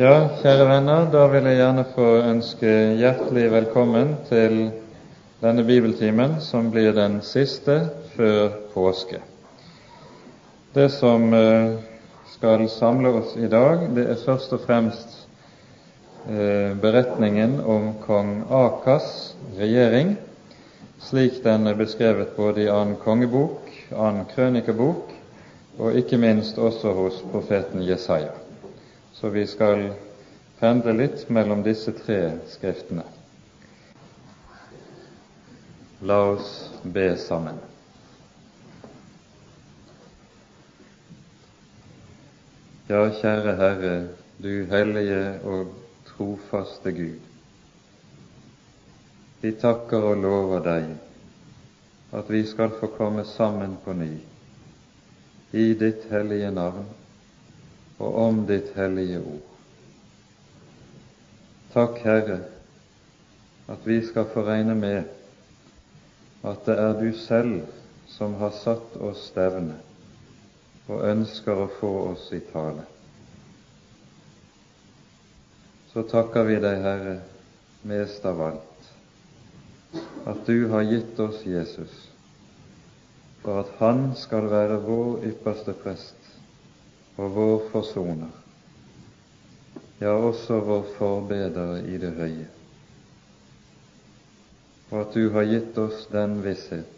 Ja, kjære venner, da vil jeg gjerne få ønske hjertelig velkommen til denne bibeltimen, som blir den siste før påske. Det som eh, skal samle oss i dag, det er først og fremst eh, beretningen om kong Akas regjering, slik den er beskrevet både i annen kongebok, annen krønikebok og ikke minst også hos profeten Jesaja. Så vi skal pendle litt mellom disse tre skriftene. La oss be sammen. Ja, kjære Herre, du hellige og trofaste Gud. Vi takker og lover deg at vi skal få komme sammen på ny i ditt hellige navn og om ditt hellige ord. Takk, Herre, at vi skal få regne med at det er du selv som har satt oss stevne og ønsker å få oss i tale. Så takker vi deg, Herre, mest av alt, at du har gitt oss Jesus, for at han skal være vår ypperste prest og vår forsoner, ja, også vår forbeder i det høye, og at du har gitt oss den visshet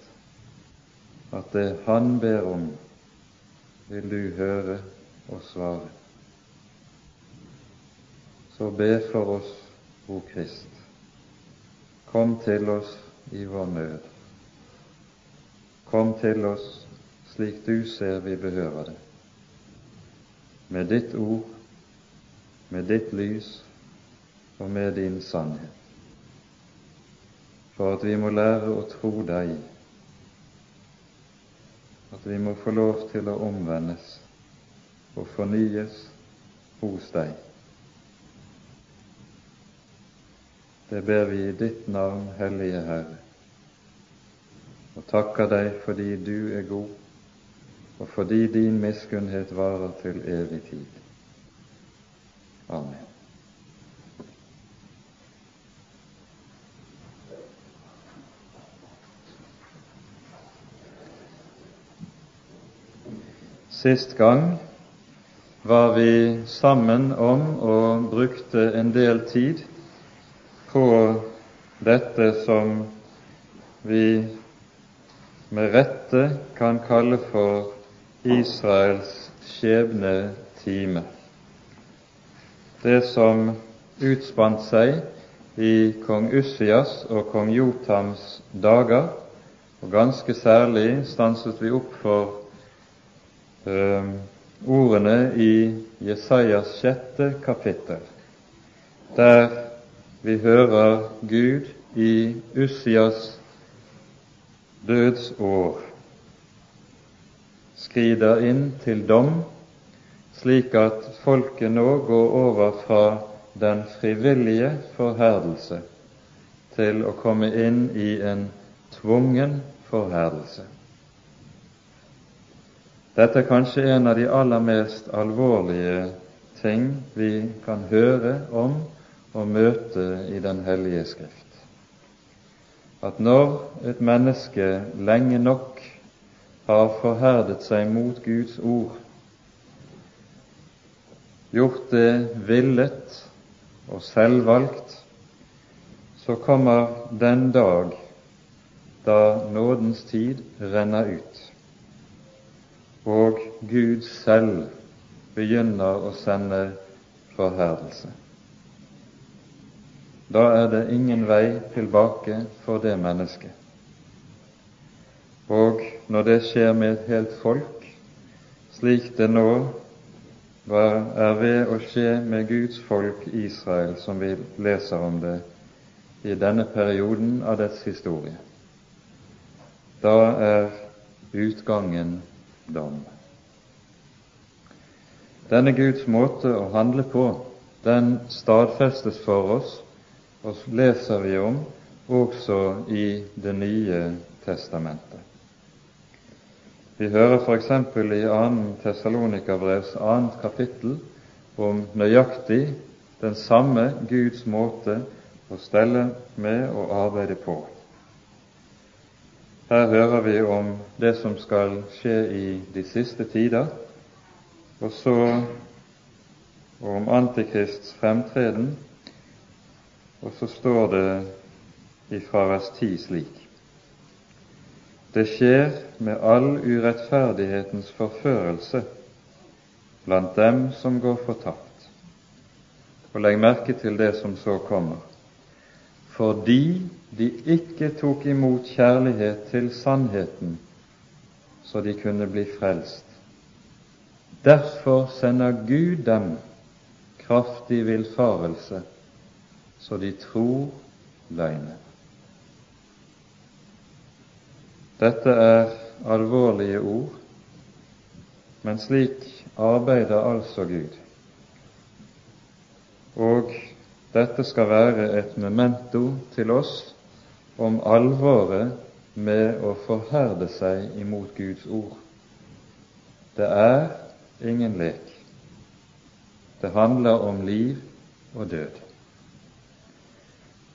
at det Han ber om, vil du høre og svare. Så be for oss, O Krist. Kom til oss i vår nød. Kom til oss slik du ser vi behøver det med ditt ord, med ditt lys og med din sannhet, for at vi må lære å tro deg, at vi må få lov til å omvendes og fornyes hos deg. Det ber vi i ditt navn, Hellige Herre, og takker deg fordi du er god og fordi din miskunnhet varer til evig tid. Amen. Sist gang var vi sammen om og brukte en del tid på dette som vi med rette kan kalle for Israels skjebnetime. Det som utspant seg i kong Ussias og kong Jotams dager, og ganske særlig stanset vi opp for øh, ordene i Jesajas sjette kapittel, der vi hører Gud i Ussias dødsår skrider inn til dom, slik at folket nå går over fra den frivillige forherdelse til å komme inn i en tvungen forherdelse. Dette er kanskje en av de aller mest alvorlige ting vi kan høre om og møte i Den hellige Skrift. At når et menneske lenge nok har forherdet seg mot Guds ord, gjort det villet og selvvalgt, så kommer den dag da nådens tid renner ut, og Gud selv begynner å sende forherdelse. Da er det ingen vei tilbake for det mennesket. Og når det skjer med et helt folk, slik det nå er ved å skje med Guds folk Israel, som vi leser om det i denne perioden av dets historie, da er utgangen dom. Denne Guds måte å handle på, den stadfestes for oss, og leser vi om også i Det nye testamentet. Vi hører f.eks. i 2. Tessalonikerbrevs 2. kapittel om nøyaktig den samme Guds måte å stelle med og arbeide på. Her hører vi om det som skal skje i de siste tider, og så om Antikrists fremtreden, og så står det i vers 10 slik Det skjer med all urettferdighetens forførelse blant dem som går fortapt. Og legg merke til det som så kommer. Fordi de ikke tok imot kjærlighet til sannheten, så de kunne bli frelst. Derfor sender Gud dem kraftig villfarelse, så de tror løgnen. Dette er alvorlige ord, men slik arbeider altså Gud. Og dette skal være et memento til oss om alvoret med å forherde seg imot Guds ord. Det er ingen lek. Det handler om liv og død.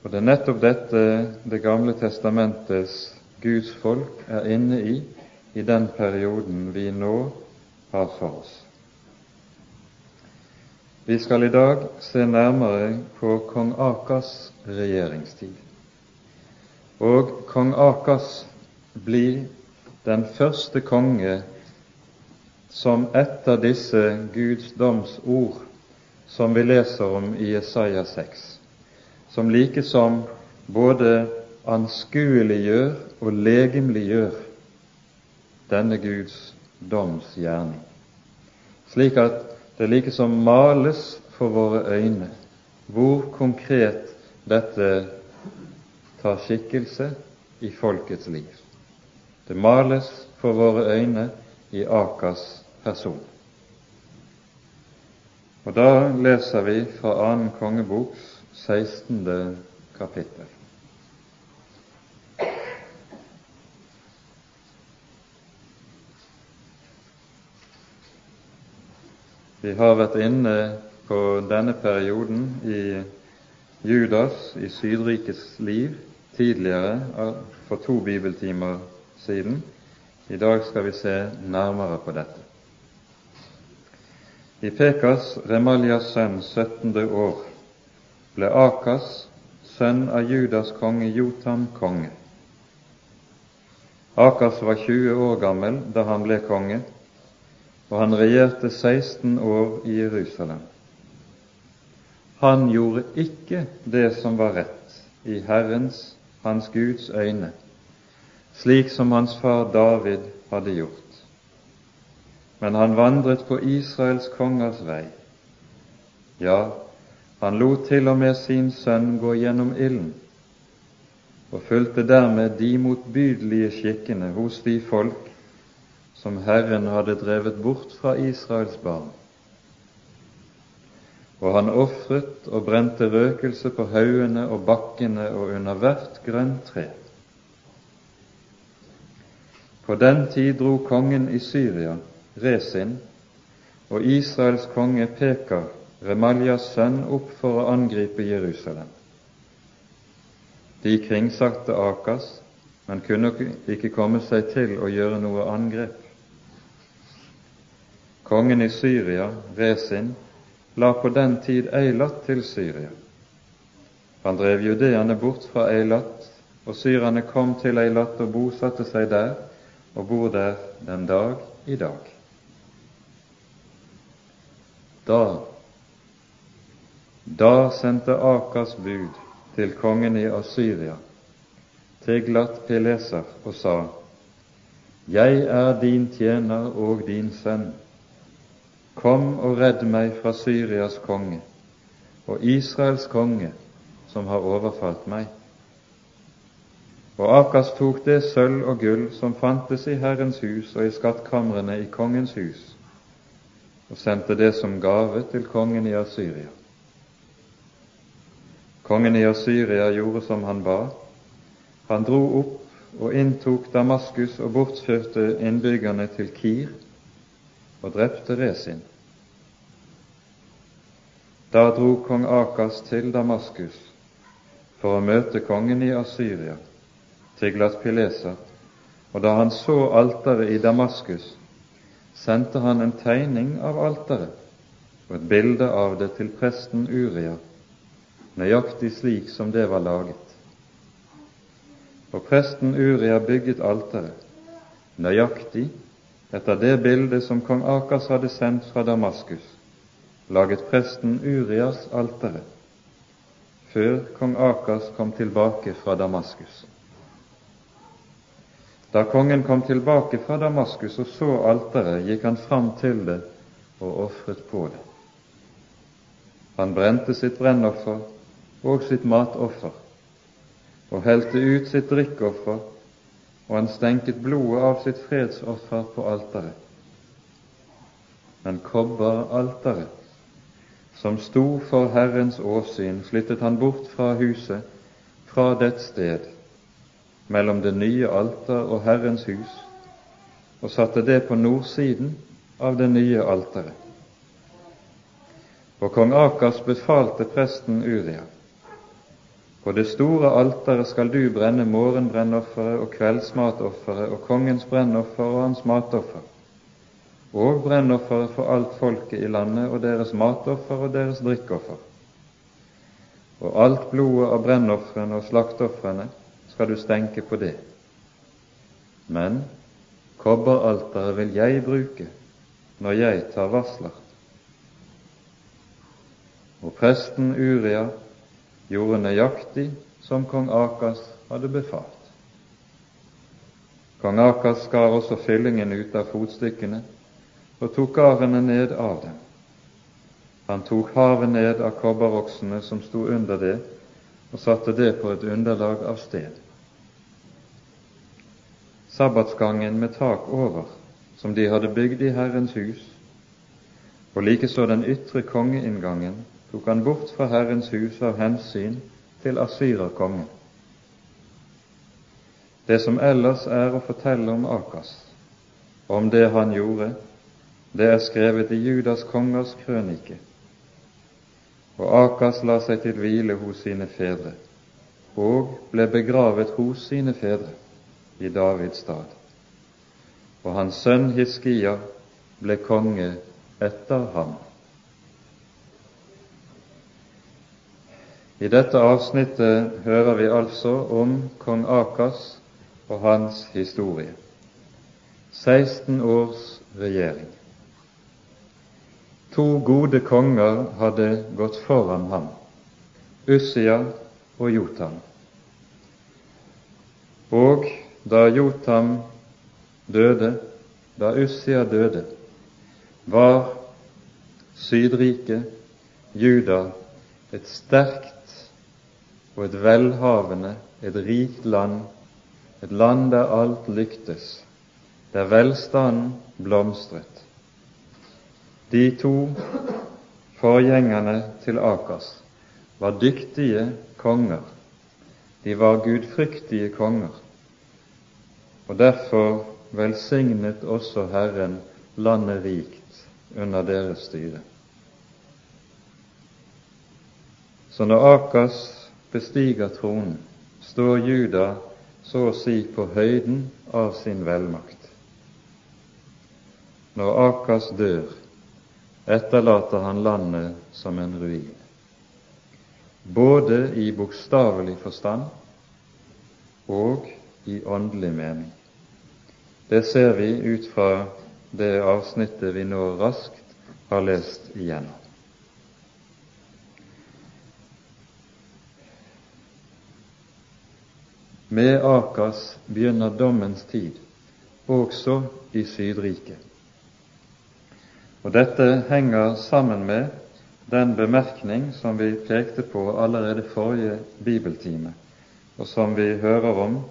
Og det er nettopp dette Det gamle testamentets Guds folk er inne i i den perioden vi nå har for oss. Vi skal i dag se nærmere på kong Akas regjeringstid. Og kong Akas blir den første konge som etter disse Guds domsord som vi leser om i Jesaja 6, som like som både anskueliggjør og legemliggjør denne Guds domsgjerning, slik at det like som males for våre øyne hvor konkret dette tar skikkelse i folkets liv. Det males for våre øyne i Akas person. Og Da leser vi fra annen kongeboks 16. kapittel. Vi har vært inne på denne perioden i Judas i Sydrikets liv tidligere for to bibeltimer siden. I dag skal vi se nærmere på dette. I Pekas, Remaljas sønn, 17. år, ble Akas, sønn av Judas konge Jotam, konge. Akas var 20 år gammel da han ble konge, og han regjerte 16 år i Jerusalem. Han gjorde ikke det som var rett i Herrens, hans Guds øyne, slik som hans far David hadde gjort. Men han vandret på Israels kongers vei. Ja, han lot til og med sin sønn gå gjennom ilden, og fulgte dermed de motbydelige skikkene hos de folk som Herren hadde drevet bort fra Israels barn. Og han ofret og brente røkelse på haugene og bakkene og under hvert grønt tre. På den tid dro kongen i Syria, Resin, og Israels konge Pekar, Remaljas sønn, opp for å angripe Jerusalem. De kringsatte Akas, men kunne ikke komme seg til å gjøre noe angrep. Kongen i Syria, Resin, la på den tid Eilat til Syria. Han drev judeerne bort fra Eilat, og syrerne kom til Eilat og bosatte seg der, og bor der den dag i dag. Da, da sendte Akas bud til kongen i Asyria, Tiglat Pileser, og sa:" Jeg er din tjener og din sønn. Kom og redd meg fra Syrias konge og Israels konge, som har overfalt meg. Og Akas tok det sølv og gull som fantes i Herrens hus og i skattkamrene i kongens hus, og sendte det som gave til kongen i Asyria. Kongen i Asyria gjorde som han ba. Han dro opp og inntok Damaskus og bortførte innbyggerne til Kir og drepte Resin. Da dro kong Akas til Damaskus for å møte kongen i Asyria, Tiglat Pileser, og da han så alteret i Damaskus, sendte han en tegning av alteret og et bilde av det til presten Uria, nøyaktig slik som det var laget. Og presten Uria bygget alteret, nøyaktig etter det bildet som kong Akas hadde sendt fra Damaskus, laget presten Urias alteret før kong Akas kom tilbake fra Damaskus. Da kongen kom tilbake fra Damaskus og så alteret, gikk han fram til det og ofret på det. Han brente sitt brennoffer og sitt matoffer og helte ut sitt drikkoffer, og han stenket blodet av sitt fredsoffer på alteret. Men kobberalteret som sto for Herrens åsyn, flyttet han bort fra huset, fra dets sted, mellom det nye alter og Herrens hus, og satte det på nordsiden av det nye alteret. Og kong Akas befalte presten Uria på det store alteret skal du brenne morgenbrennofferet og kveldsmatofferet og kongens brennoffer og hans matoffer og brennofferet for alt folket i landet og deres matoffer og deres drikkoffer. Og alt blodet av brennofrene og slakteofrene skal du stenke på det. Men kobberalteret vil jeg bruke når jeg tar varsler. Og presten Uria gjorde nøyaktig som kong Akas hadde befalt. Kong Akas skar også fyllingen ut av fotstykkene og tok arene ned av dem. Han tok havet ned av kobberoksene som sto under det, og satte det på et underlag av sted. Sabbatsgangen med tak over, som de hadde bygd i Herrens hus, og likeså den ytre kongeinngangen, tok han bort fra Herrens hus av hensyn til asyrerkongen. Det som ellers er å fortelle om Akas, om det han gjorde, det er skrevet i Judas kongers krønike. Og Akas la seg til hvile hos sine fedre og ble begravet hos sine fedre i Davids stad. Og hans sønn Hiskia ble konge etter ham. I dette avsnittet hører vi altså om kong Akas og hans historie. 16 års regjering. To gode konger hadde gått foran ham, Ussia og Jotam. Og da Jotam døde, da Ussia døde, var Sydriket, Juda, et sterkt og et velhavende, et rikt land, et land der alt lyktes, der velstanden blomstret. De to forgjengerne til Akas var dyktige konger. De var gudfryktige konger. Og derfor velsignet også Herren landet rikt under deres styre. Så når Akas bestiger tronen, står Juda så å si på høyden av sin velmakt. Når Akas dør, etterlater han landet som en ruin, både i bokstavelig forstand og i åndelig mening. Det ser vi ut fra det avsnittet vi nå raskt har lest igjennom. Med Akas begynner dommens tid, også i Sydriket. Og Dette henger sammen med den bemerkning som vi pekte på allerede forrige bibeltime, og som vi hører om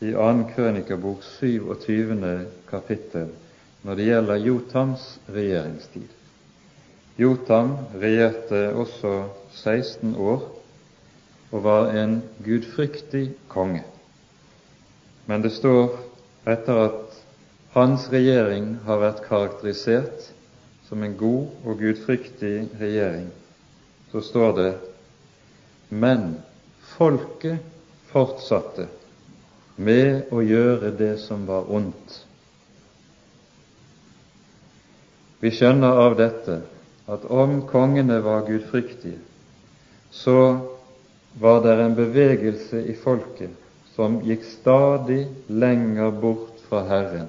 i 2. Krønikerbok 27. kapittel når det gjelder Jotams regjeringstid. Jotam regjerte også 16 år og var en gudfryktig konge. Men det står etter at hans regjering har vært karakterisert som en god og gudfryktig regjering, så står det men folket fortsatte med å gjøre det som var ondt. Vi skjønner av dette at om kongene var gudfryktige, så var det en bevegelse i folket som gikk stadig lenger bort fra Herren,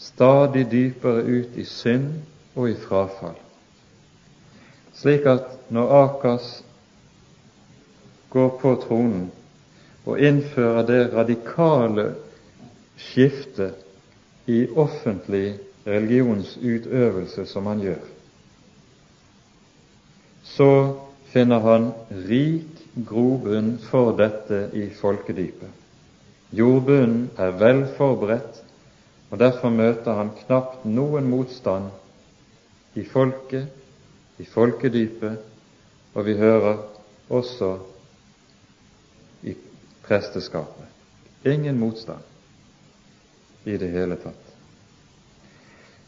stadig dypere ut i synd og i frafall. Slik at når Akas går på tronen og innfører det radikale skiftet i offentlig religionsutøvelse som han gjør, så finner han rik grobunn for dette i folkedypet. Jordbunnen er vel forberedt, og derfor møter han knapt noen motstand i folket, i folkedypet, og vi hører også i presteskapet. Ingen motstand i det hele tatt.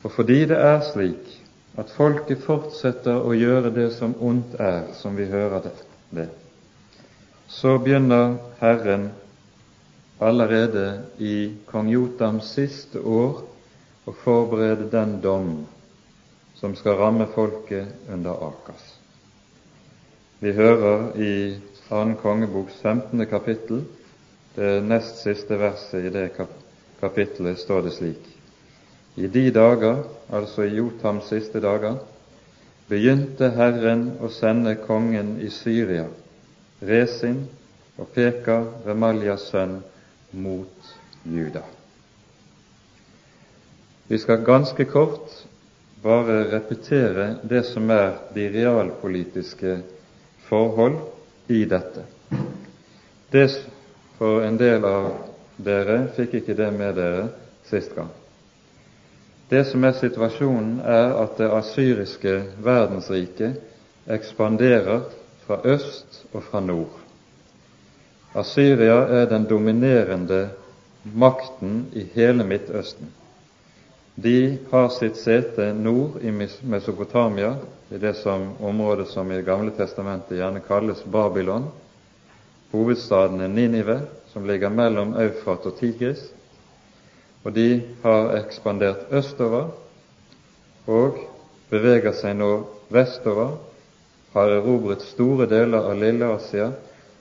Og fordi det er slik at folket fortsetter å gjøre det som ondt er, som vi hører det, så begynner Herren allerede i kong Jotams siste år å forberede den dom som skal ramme folket under Akas. Vi hører i 2. kongeboks 15. kapittel, det nest siste verset i det kapittelet, står det slik i de dager, altså i Jotams siste dager, begynte Herren å sende kongen i Syria, Resin og peker Remaljas sønn, mot Juda. Vi skal ganske kort bare repetere det som er de realpolitiske forhold i dette. Det for en del av dere fikk ikke det med dere sist gang. Det som er situasjonen, er at det asyriske verdensriket ekspanderer fra øst og fra nord. Asyria er den dominerende makten i hele Midtøsten. De har sitt sete nord i Mesopotamia, i det som området som i Det gamle testamentet gjerne kalles Babylon. Hovedstaden er Ninive, som ligger mellom Eufrat og Tigris og de har ekspandert østover og beveger seg nå vestover, har erobret store deler av Lille-Asia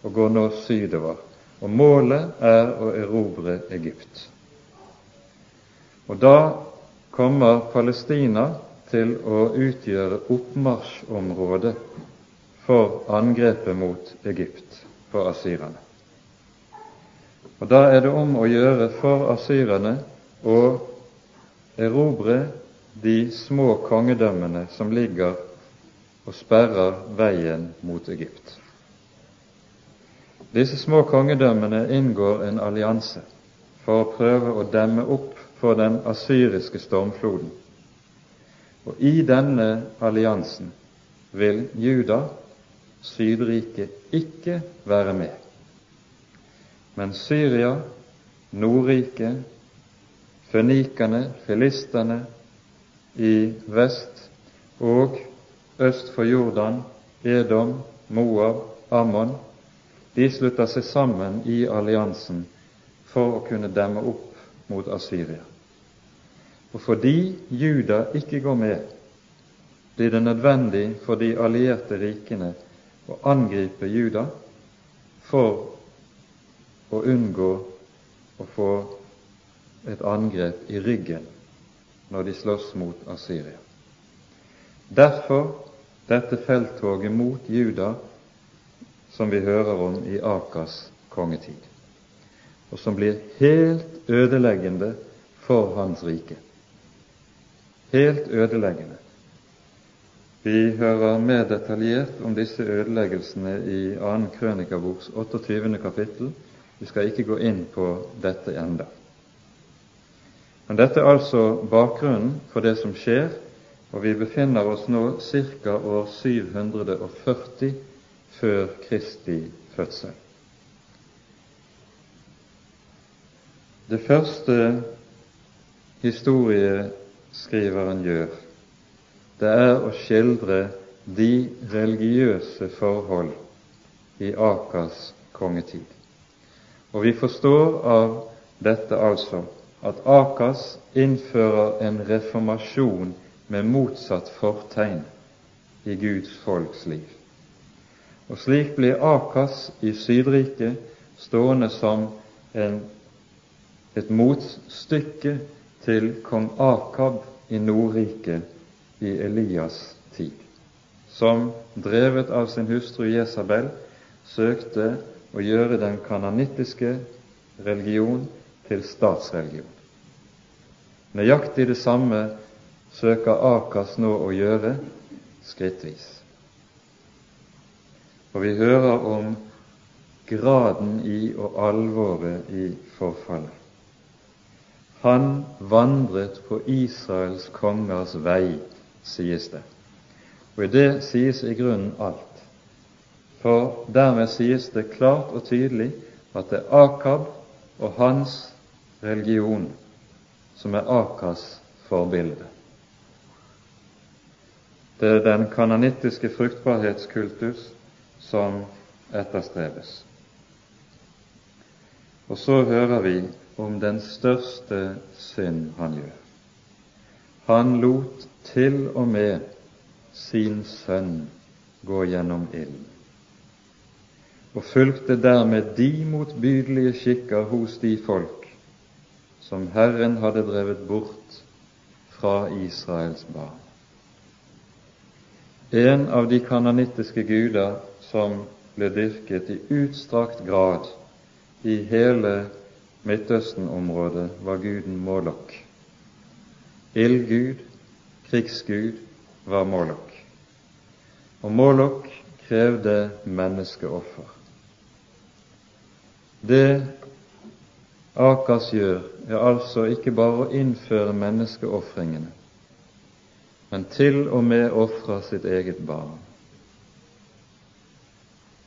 og går nå sydover. Og målet er å erobre Egypt. Og da kommer Palestina til å utgjøre oppmarsjområdet for angrepet mot Egypt for asyrerne. Og Da er det om å gjøre for asyrerne å erobre de små kongedømmene som ligger og sperrer veien mot Egypt. Disse små kongedømmene inngår en allianse for å prøve å demme opp for den asyriske stormfloden. Og i denne alliansen vil Juda, Sydriket, ikke være med. Men Syria, Nordriket, fønikerne, filistene i vest og øst for Jordan, Edom, Moab, Ammon, de slutter seg sammen i alliansen for å kunne demme opp mot Asyria. Og fordi Juda ikke går med, blir det nødvendig for de allierte rikene å angripe Juda for å unngå å få et angrep i ryggen når de slåss mot Assyria. Derfor dette felttoget mot Juda som vi hører om i Akas kongetid, og som blir helt ødeleggende for hans rike. Helt ødeleggende. Vi hører mer detaljert om disse ødeleggelsene i 2. Krønikaboks 28. kapittel, vi skal ikke gå inn på dette enda. Men dette er altså bakgrunnen for det som skjer, og vi befinner oss nå ca. år 740 før Kristi fødsel. Det første historieskriveren gjør, det er å skildre de religiøse forhold i Akers kongetid. Og vi forstår av dette altså at Akas innfører en reformasjon med motsatt fortegn i Guds folks liv. Og slik blir Akas i Sydriket stående som en, et motstykke til kong Akab i Nordriket i Elias tid, som drevet av sin hustru Jesabel søkte å gjøre den kananittiske religion til statsreligion. Nøyaktig det samme søker Akas nå å gjøre skrittvis. Og vi hører om graden i og alvoret i forfallet. Han vandret på Israels kongers vei, sies det. Og i det sies i grunnen alt. For dermed sies det klart og tydelig at det er Akab og hans religion som er Akas forbilde. Det er den kananittiske fruktbarhetskultus som etterstrebes. Og så hører vi om den største synd han gjør. Han lot til og med sin sønn gå gjennom ilden, og fulgte dermed de motbydelige skikker hos de folk som Herren hadde drevet bort fra Israels barn. En av de kanonittiske guder som ble dyrket i utstrakt grad i hele Midtøsten-området var guden Molok. Ildgud, krigsgud, var Molok. Og Molok krevde menneskeoffer. Det Akas gjør, er altså ikke bare å innføre menneskeofringene, men til og med ofra sitt eget barn.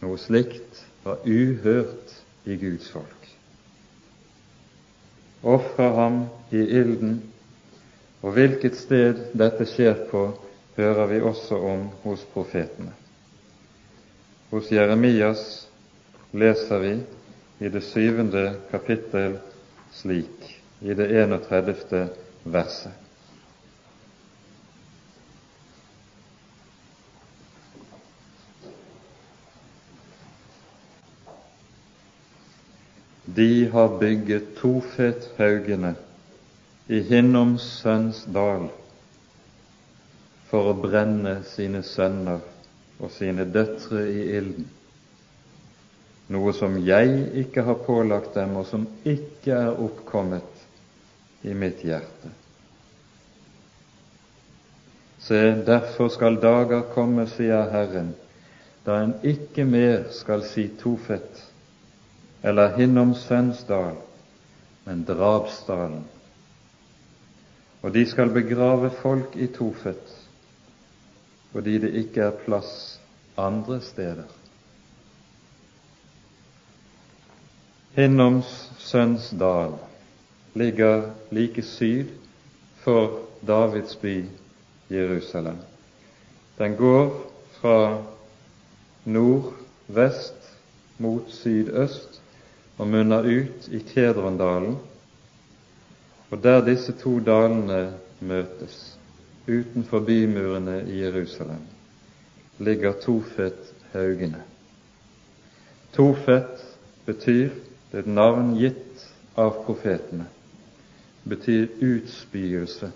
Noe slikt var uhørt i Guds folk ofrer ham i ilden, og hvilket sted dette skjer på, hører vi også om hos profetene. Hos Jeremias leser vi i det syvende kapittel slik, i det 31. verset. De har bygget Tofethaugene i Hinnoms sønns dal for å brenne sine sønner og sine døtre i ilden, noe som jeg ikke har pålagt dem, og som ikke er oppkommet i mitt hjerte. Se, derfor skal dager komme, sier Herren, da en ikke mer skal si Tofet, eller Hinnoms sønnsdal, men drapsdalen. Og de skal begrave folk i Tofet, fordi det ikke er plass andre steder. Hinnoms sønns dal ligger like syd for Davids by Jerusalem. Den går fra nordvest mot sydøst og munner ut i Kedrondalen, og der disse to dalene møtes, utenfor bymurene i Jerusalem, ligger Tofet-haugene. Tofet betyr det et navn gitt av profetene, betyr utspyelse.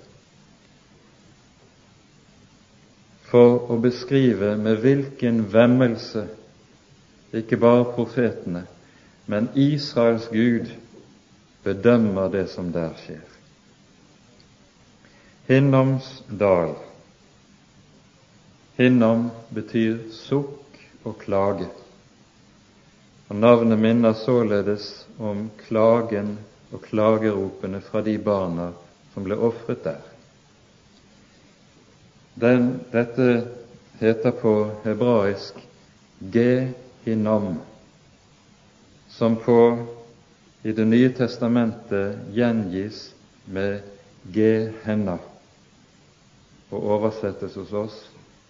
For å beskrive med hvilken vemmelse ikke bare profetene, men Israels Gud bedømmer det som der skjer. Hinnoms dal. Hinnom betyr sukk og klage. Og Navnet minner således om klagen og klageropene fra de barna som ble ofret der. Den, dette heter på hebraisk ge-hinnom som på i Det nye testamentet gjengis med Gehenna og oversettes hos oss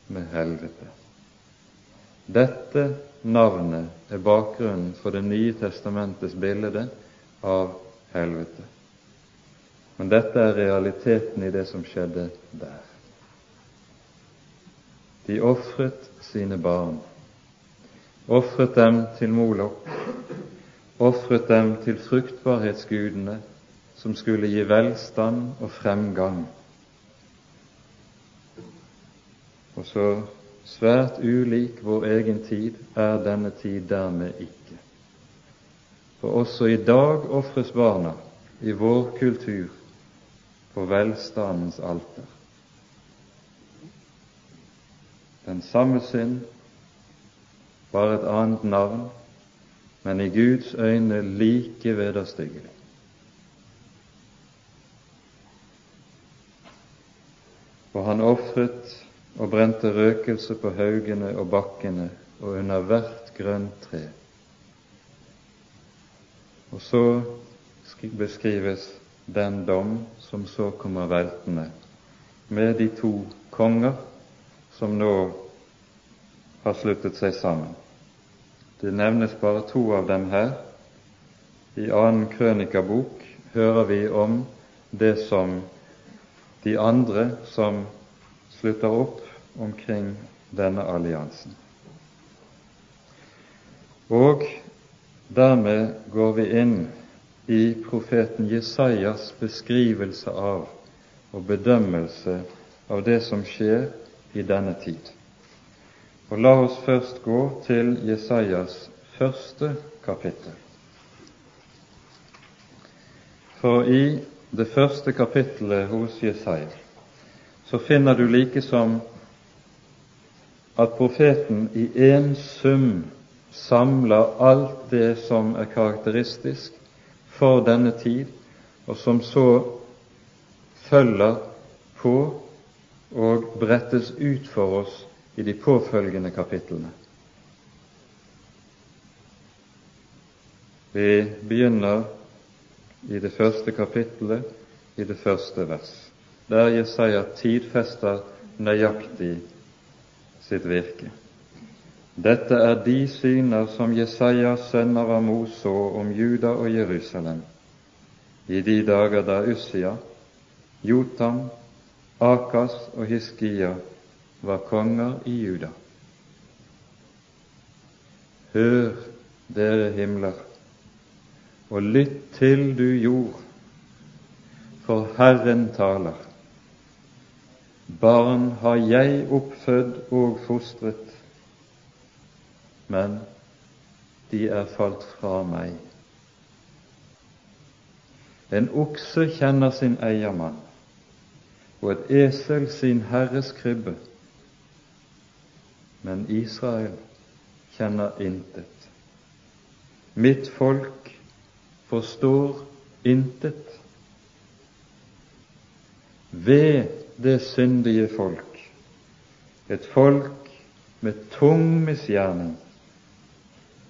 med helvete. Dette navnet er bakgrunnen for Det nye testamentets bilde av helvete. Men dette er realiteten i det som skjedde der. De ofret sine barn, ofret dem til Molok, ofret dem til fruktbarhetsgudene som skulle gi velstand og fremgang. Og så svært ulik vår egen tid er denne tid dermed ikke. For også i dag ofres barna i vår kultur på velstandens alter. Den samme synd, bare et annet navn, men i Guds øyne like vederstyggelig. Og han ofret og brente røkelse på haugene og bakkene og under hvert grønt tre. Og så beskrives den dom som så kommer veltende, med de to konger som nå har sluttet seg sammen. Det nevnes bare to av dem her. I annen krønikabok hører vi om det som de andre som slutter opp omkring denne alliansen. Og dermed går vi inn i profeten Jesajas beskrivelse av og bedømmelse av det som skjer i denne tid. Og La oss først gå til Jesajas første kapittel. For i det første kapittelet hos Jesaja så finner du like som at profeten i én sum samler alt det som er karakteristisk for denne tid, og som så følger på og brettes ut for oss i de påfølgende kapitlene. Vi begynner i det første kapittelet, i det første vers, der Jesaja tidfester nøyaktig sitt virke. Dette er de syner som Jesaja, sønner av Amos, så om Juda og Jerusalem i de dager da Ussia, Jotam, Akas og Hiskia var konger i Juda. Hør, dere himler, og lytt til du jord, for Herren taler. Barn har jeg oppfødd og fostret, men de er falt fra meg. En okse kjenner sin eiermann, og et esel sin herres krybbe, men Israel kjenner intet. Mitt folk forstår intet. Ved det syndige folk, et folk med tung misgjerning,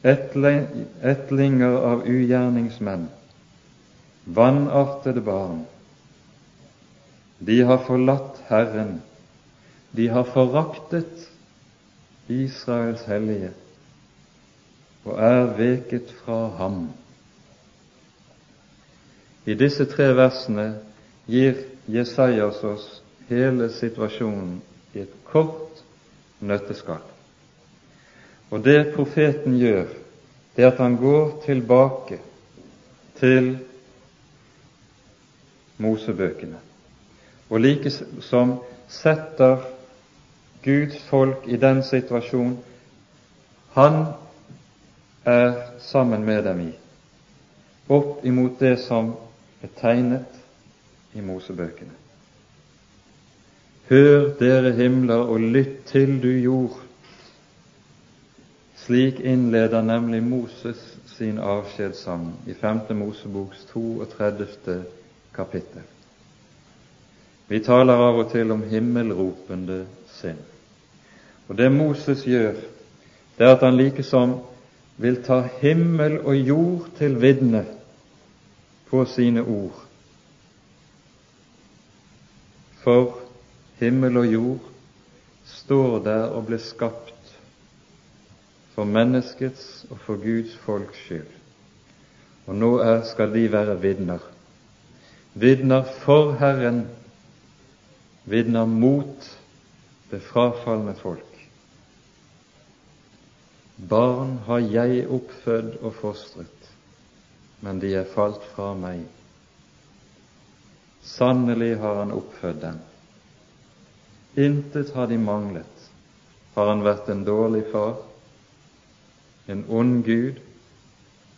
etlinger av ugjerningsmenn, vanartede barn. De har forlatt Herren, de har foraktet Israels hellige og er veket fra ham. I disse tre versene gir Jesajas oss hele situasjonen i et kort nøtteskall. Og det profeten gjør, det er at han går tilbake til Mosebøkene, og likesom setter Guds folk i den situasjon han er sammen med dem i, opp imot det som er tegnet i Mosebøkene. Hør, dere himler, og lytt til du jord. Slik innleder nemlig Moses sin avskjedssang i 5. Moseboks 32. kapittel. Vi taler av og til om himmelropende sinn. Og det Moses gjør, det er at han likesom vil ta himmel og jord til vitne på sine ord. For himmel og jord står der og ble skapt for menneskets og for Guds folks skyld. Og nå er, skal de være vitner. Vitner for Herren, vitner mot det frafalne folk. Barn har jeg oppfødd og fostret, men de er falt fra meg. Sannelig har han oppfødd dem. Intet har de manglet. Har han vært en dårlig far, en ond Gud,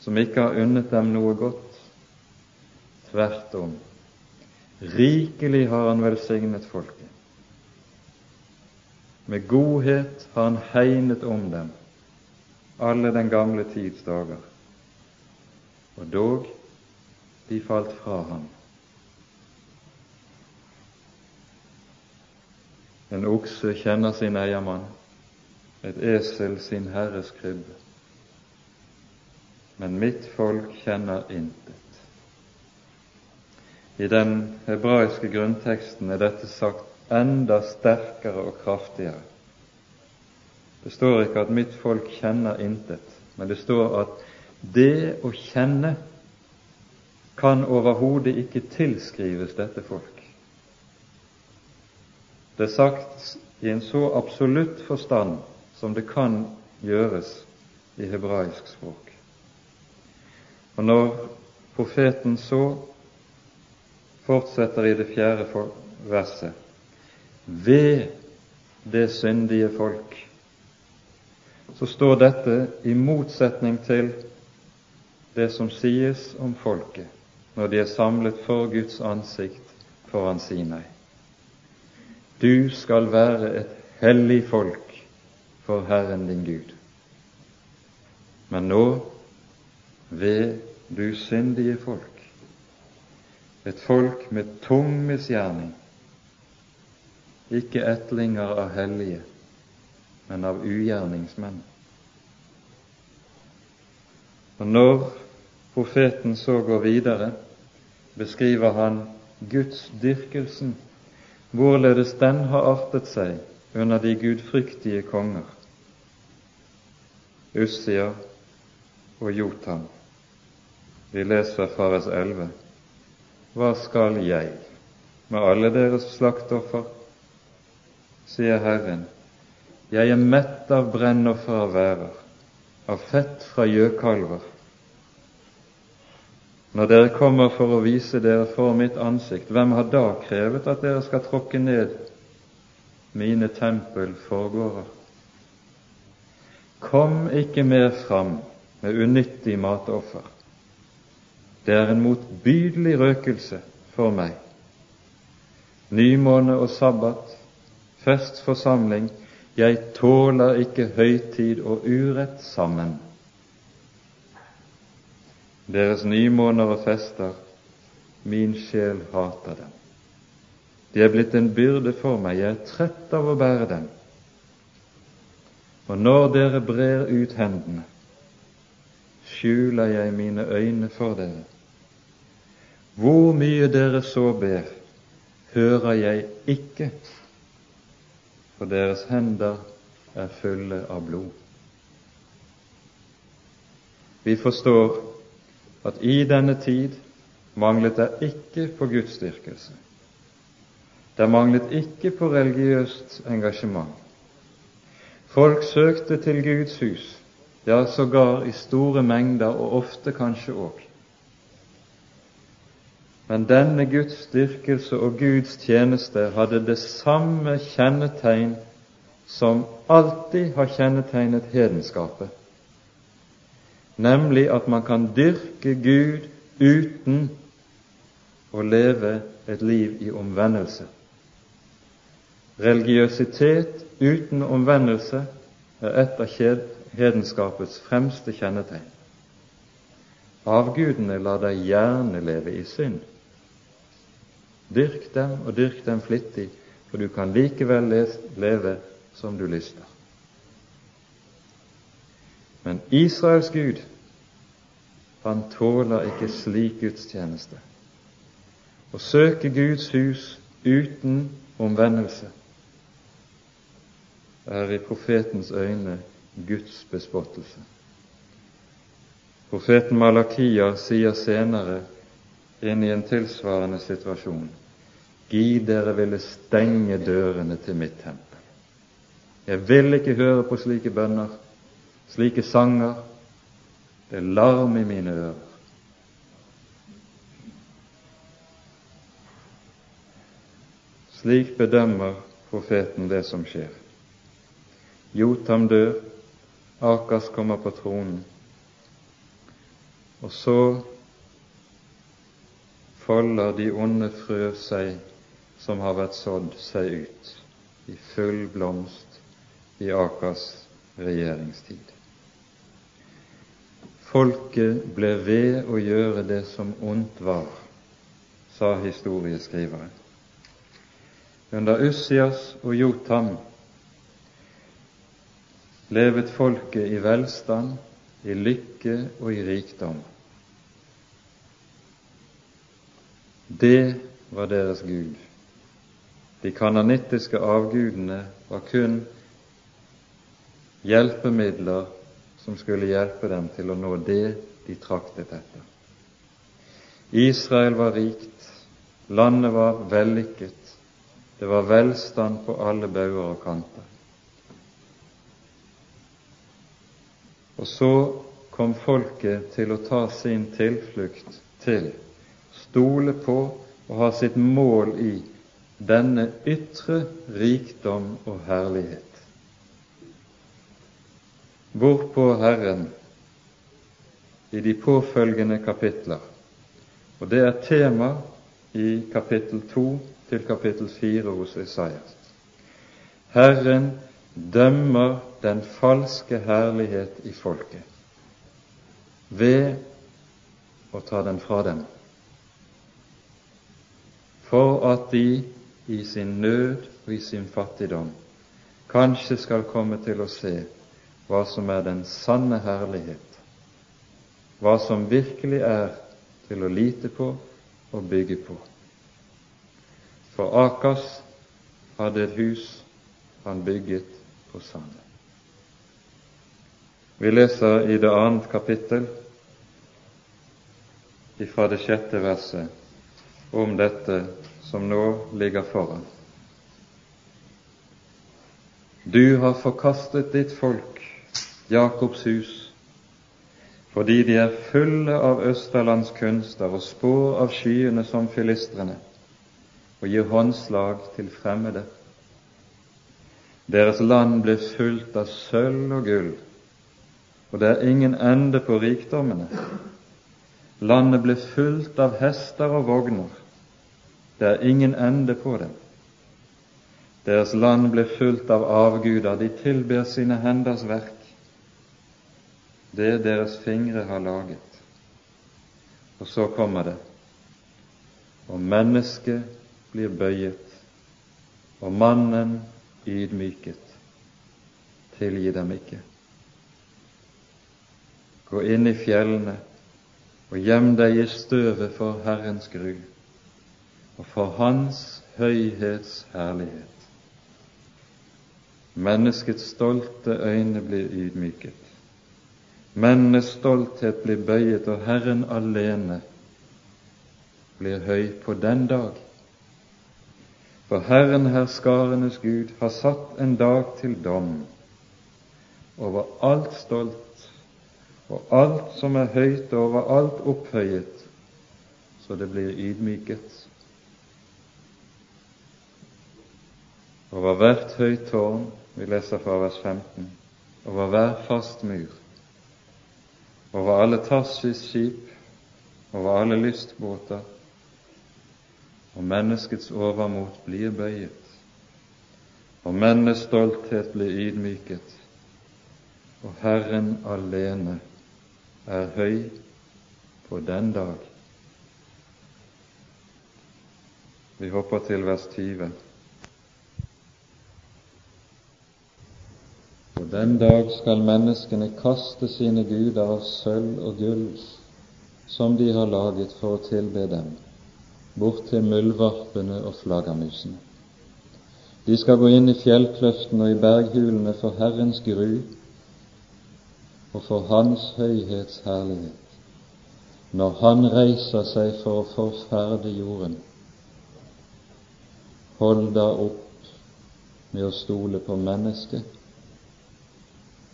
som ikke har unnet dem noe godt? Tvert om. Rikelig har han velsignet folket. Med godhet har han hegnet om dem alle den gamle tids dager. Og dog, de falt fra ham. En okse kjenner sin eiermann, et esel sin herres krybbe. Men mitt folk kjenner intet. I den hebraiske grunnteksten er dette sagt enda sterkere og kraftigere. Det står ikke at 'mitt folk kjenner intet', men det står at det å kjenne kan overhodet ikke tilskrives dette folk. Det er sagt i en så absolutt forstand som det kan gjøres i hebraisk språk. Og når profeten så fortsetter i det fjerde verset ved det syndige folk, så står dette i motsetning til det som sies om folket når de er samlet for Guds ansikt foran Sinai. Du skal være et hellig folk for Herren din Gud. Men nå, ved du syndige folk, et folk med tung misgjerning, ikke etlinger av hellige, men av ugjerningsmenn. Og når profeten så går videre, beskriver han Guds dyrkelsen hvorledes den har artet seg under de gudfryktige konger, Ussia og Jotam. Vi leser fra vers 11. Hva skal jeg med alle deres slaktoffer? Sier Herren. Jeg er mett av brennoffer av værer, av fett fra gjøkalver når dere kommer for å vise dere for mitt ansikt, hvem har da krevet at dere skal tråkke ned mine tempel forgårder? Kom ikke mer fram med unyttig matoffer. Det er en motbydelig røkelse for meg. Nymåne og sabbat, festforsamling, jeg tåler ikke høytid og urett sammen deres nymåner og fester, min sjel hater dem. De er blitt en byrde for meg, jeg er trett av å bære dem. Og når dere brer ut hendene, skjuler jeg mine øyne for dere. Hvor mye dere så ber, hører jeg ikke, for deres hender er fulle av blod. Vi forstår at i denne tid manglet det ikke på gudsdyrkelse. Det manglet ikke på religiøst engasjement. Folk søkte til Guds hus, ja, sågar i store mengder, og ofte kanskje òg. Men denne Guds styrkelse og Guds tjeneste hadde det samme kjennetegn som alltid har kjennetegnet hedenskapet, nemlig at man kan dyrke Gud uten å leve et liv i omvendelse. Religiøsitet uten omvendelse er et av hedenskapets fremste kjennetegn. Avgudene lar deg gjerne leve i synd. Dyrk dem, og dyrk dem flittig, for du kan likevel leve som du lyster. Men Israels Gud, han tåler ikke slik gudstjeneste. Å søke Guds hus uten omvendelse. er i profetens øyne Guds bespottelse. Profeten Malakia sier senere inn i en tilsvarende situasjon Gi dere ville stenge dørene til mitt tempel. Jeg vil ikke høre på slike bønner, slike sanger. Det er larm i mine ører. Slik bedømmer profeten det som skjer. Jotam dør, Akas kommer på tronen, og så folder de onde frø seg som har vært sådd, seg ut i full blomst i Akas regjeringstid. Folket ble ved å gjøre det som ondt var, sa historieskriveren. Under Ussias og Jotam levet folket i velstand, i lykke og i rikdom. Det var deres Gud. De kananittiske avgudene var kun hjelpemidler som skulle hjelpe dem til å nå det de traktet etter. Israel var rikt, landet var vellykket, det var velstand på alle bauger og kanter. Og så kom folket til å ta sin tilflukt til, stole på og ha sitt mål i denne ytre rikdom og herlighet. Hvorpå Herren i de påfølgende kapitler, og det er tema i kapittel 2 til kapittel 4 hos Isaias. Herren dømmer den falske herlighet i folket ved å ta den fra dem, for at de i sin nød og i sin fattigdom kanskje skal komme til å se hva som er den sanne herlighet, hva som virkelig er til å lite på og bygge på. For Akas hadde et hus han bygget på sanden. Vi leser i det annet kapittel fra det sjette verset om dette som nå ligger foran. Du har forkastet ditt folk, Jakobs hus, fordi de er fulle av Østerlands kunster og spår av skyene som filistrene, og gir håndslag til fremmede. Deres land blir fullt av sølv og gull, og det er ingen ende på rikdommene. Landet ble fullt av hester og vogner, det er ingen ende på dem. Deres land ble fullt av avguder, de tilber sine henders verk, det deres fingre har laget. Og så kommer det, og mennesket blir bøyet, og mannen ydmyket. Tilgi dem ikke. Gå inn i fjellene og gjem deg i støvet for Herrens gru og for Hans høyhets herlighet. Menneskets stolte øyne blir ydmyket. Mennes stolthet blir bøyet, og Herren alene blir høy på den dag for Herren herskarenes Gud har satt en dag til dom over alt stolt og alt som er høyt over alt opphøyet, så det blir ydmyket. Over hvert høyt tårn, vi leser fra vers 15, over hver fast mur, over alle Tarsis skip, over alle lystbåter, og menneskets overmot blir bøyet, og mennets stolthet blir ydmyket, og Herren alene er høy på den dag. Vi hopper til vers 20. På den dag skal menneskene kaste sine guder av sølv og gull som de har laget for å tilbe dem bort til muldvarpene og flaggermusene. De skal gå inn i fjellkløften og i berghulene for Herrens gru og for Hans høyhets herlighet, når Han reiser seg for å forferde jorden. Hold da opp med å stole på mennesket,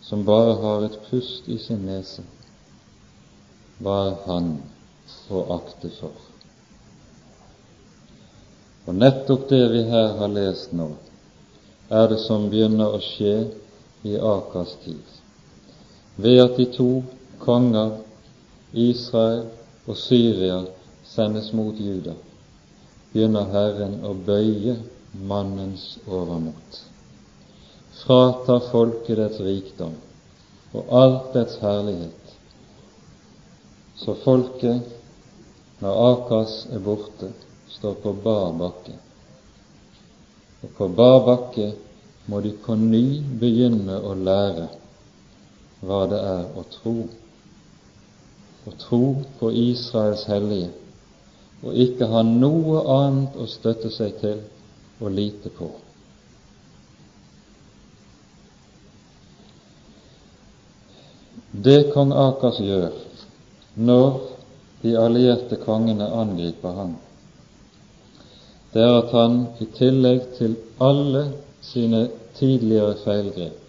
som bare har et pust i sin nese. Hva er han å akte for? Og nettopp det vi her har lest nå, er det som begynner å skje i Akers tid. Ved at de to konger, Israel og Syria, sendes mot Juda, begynner Herren å bøye mannens overmot. Fratar folket dets rikdom og alt dets herlighet. Så folket, når Akas er borte, står på bar bakke. Og på bar bakke må de på ny begynne å lære hva det er å tro. Å tro på Israels hellige og ikke ha noe annet å støtte seg til og lite på. Det kong Akas gjør når de allierte kongene angriper ham, det er at han i tillegg til alle sine tidligere feilgrep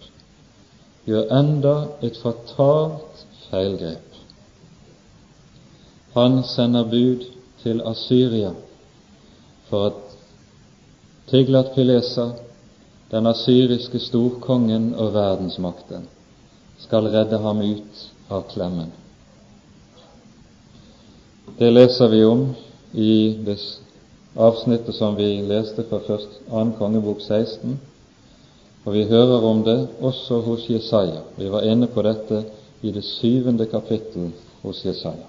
gjør enda et fatalt feilgrep. Han sender bud til Asyria for at Tiglat Pilesa, den asyriske storkongen og verdensmakten, skal redde ham ut av klemmen. Det leser vi om i det avsnittet som vi leste fra 2. kongebok 16, og vi hører om det også hos Jesaja. Vi var inne på dette i det syvende kapittel hos Jesaja.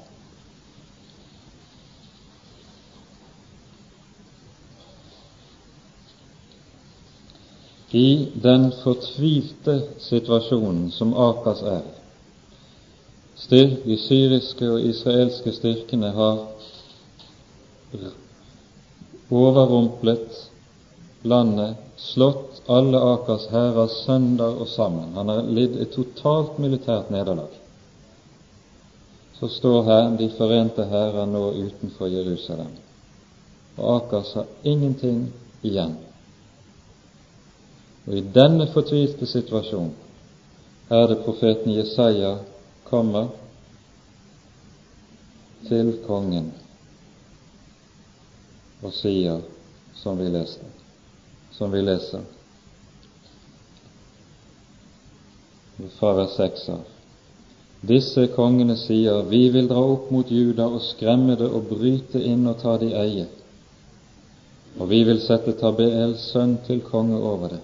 I den fortvilte situasjonen som Akas er i, de syriske og israelske styrkene har overrumplet landet, slått alle Akers hærer sønder og sammen. Han har lidd et totalt militært nederlag. Så står her de forente hærer nå utenfor Jerusalem, og Akers har ingenting igjen. Og i denne fortvilte situasjonen er det profeten Jesaja kommer til kongen og sier som vi leser, som vi leser fra vers 6 av. Disse kongene sier, vi vil dra opp mot Juda og skremme det og bryte inn og ta det i eie, og vi vil sette Tabeels sønn til konge over det.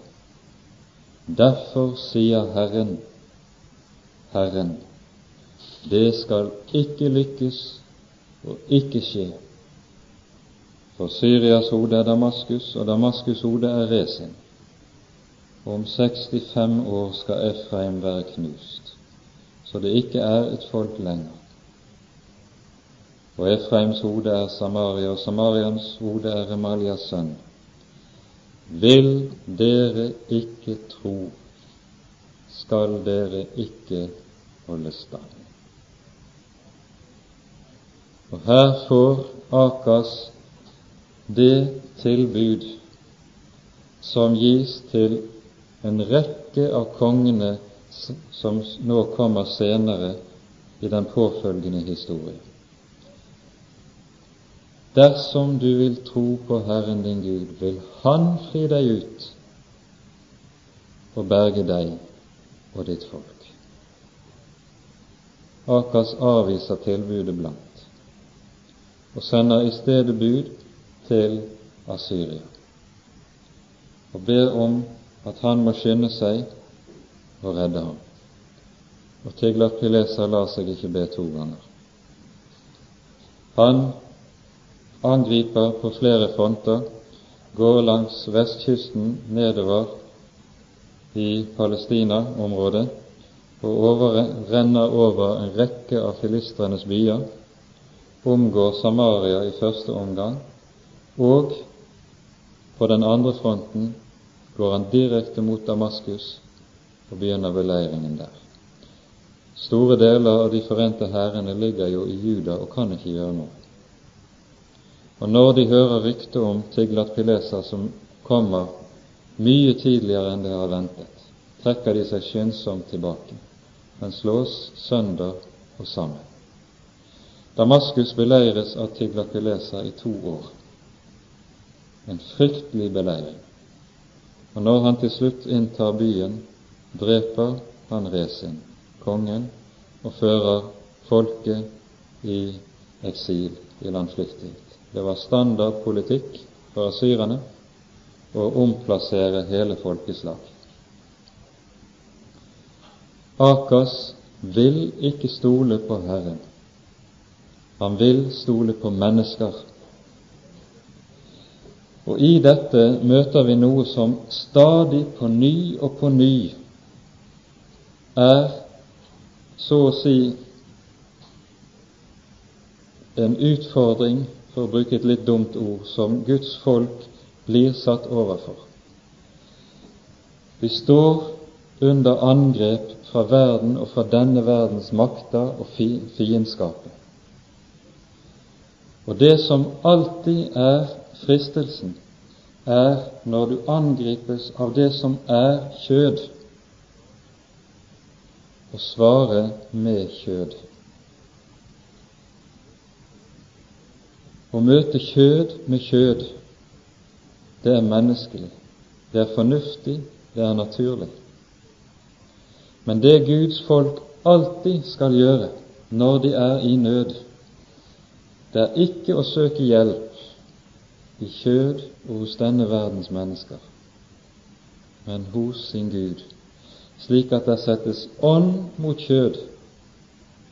Derfor sier Herren, Herren, det skal ikke lykkes og ikke skje for Syrias hode er Damaskus, og Damaskus' hode er Resin. Om 65 år skal Efraim være knust, så det ikke er et folk lenger. Og Efraims hode er Samaria, og Samarians hode er Remalias sønn. Vil dere ikke tro, skal dere ikke holde stand. Og her får Akas det tilbud som gis til en rekke av kongene som nå kommer senere i den påfølgende historie. Dersom du vil tro på Herren din Gud, vil Han fri deg ut og berge deg og ditt folk. Akas avviser tilbudet blankt og sender i stedet bud til Asyria og ber om at han må skynde seg og redde ham. Og Tiglat-Pileser lar seg ikke be to ganger. Han angriper på flere fronter, går langs vestkysten nedover i Palestina-området og renner over en rekke av filistrenes byer, omgår Samaria i første omgang og på den andre fronten går han direkte mot Damaskus og begynner beleiringen der. Store deler av de forente hærene ligger jo i Juda og kan ikke gjøre noe. Og når de hører rykte om Tiglat Pilesa som kommer mye tidligere enn de har ventet, trekker de seg skyndsomt tilbake. men slås sønder og sammen. Damaskus beleires av Tiglat Pilesa i to år. En fryktelig beleiring. Og når han til slutt inntar byen, dreper han Resin, kongen, og fører folket i eksil, i landflyktighet. Det var standardpolitikk for asyrerne å omplassere hele folkeslag. Akas vil ikke stole på Herren. Han vil stole på mennesker. Og i dette møter vi noe som stadig på ny og på ny er så å si en utfordring for å bruke et litt dumt ord, som Guds folk blir satt overfor. Vi står under angrep fra verden og fra denne verdens makter og fiendskapet. Og det som alltid er fristelsen, er når du angripes av det som er kjød, å svare med kjød. Å møte kjød med kjød, det er menneskelig, det er fornuftig, det er naturlig. Men det Guds folk alltid skal gjøre når de er i nød, det er ikke å søke hjelp i kjød og hos denne verdens mennesker, men hos sin Gud, slik at det settes ånd mot kjød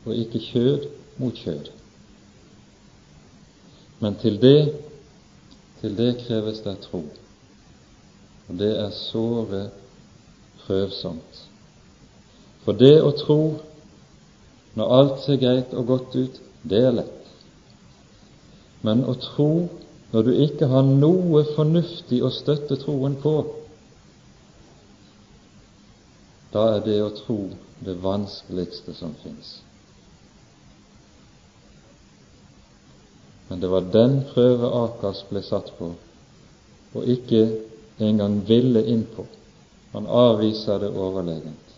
og ikke kjød mot kjød. Men til det, til det kreves det tro. Og det er såre prøvsomt. For det å tro når alt ser greit og godt ut, det er lett. Men å tro når du ikke har noe fornuftig å støtte troen på, da er det å tro det vanskeligste som fins. Men det var den prøve Akas ble satt på, og ikke engang ville inn på. Han avviser det overlegent.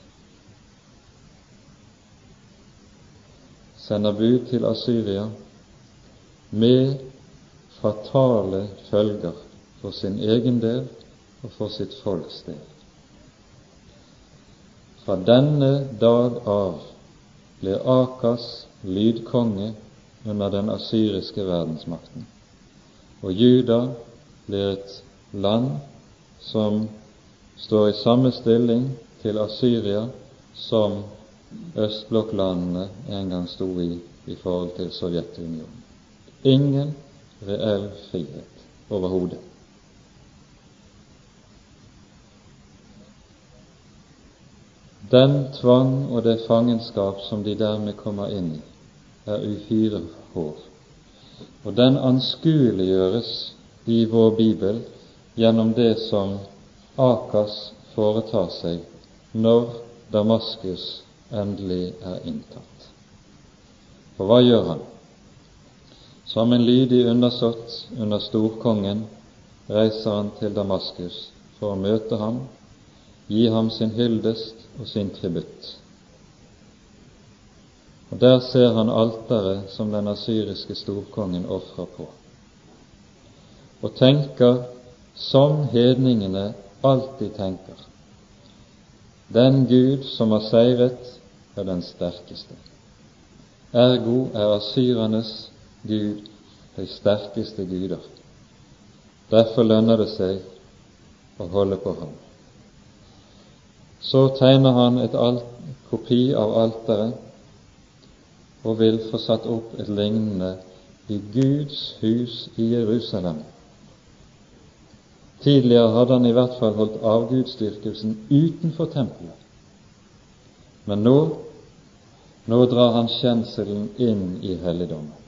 Sender bud til Asyria med fatale følger for sin egen del og for sitt folks del. Fra denne dag av ble Akas lydkonge under den asyriske verdensmakten. Og Juda blir et land som står i samme stilling til Asyria som østblokklandene en gang sto i i forhold til Sovjetunionen. Ingen reell frihet overhodet. Den tvang og det fangenskap som de dermed kommer inn i, er uhyre hår. Og den anskueliggjøres i vår bibel gjennom det som Akas foretar seg når Damaskus endelig er inntatt. For hva gjør han? Som en lydig undersått under storkongen reiser han til Damaskus for å møte ham, gi ham sin hyldest og sin tributt. Og Der ser han alteret som den asyriske storkongen ofrer på, og tenker som hedningene alltid tenker. Den Gud som har seiret, er den sterkeste. Ergo er asyrernes Gud de sterkeste guder. Derfor lønner det seg å holde på ham. Så tegner han et kopi av alteret og vil få satt opp et lignende i Guds hus i Jerusalem. Tidligere hadde han i hvert fall holdt avgudsdyrkelsen utenfor tempelet. Men nå, nå drar han kjenselen inn i helligdommen.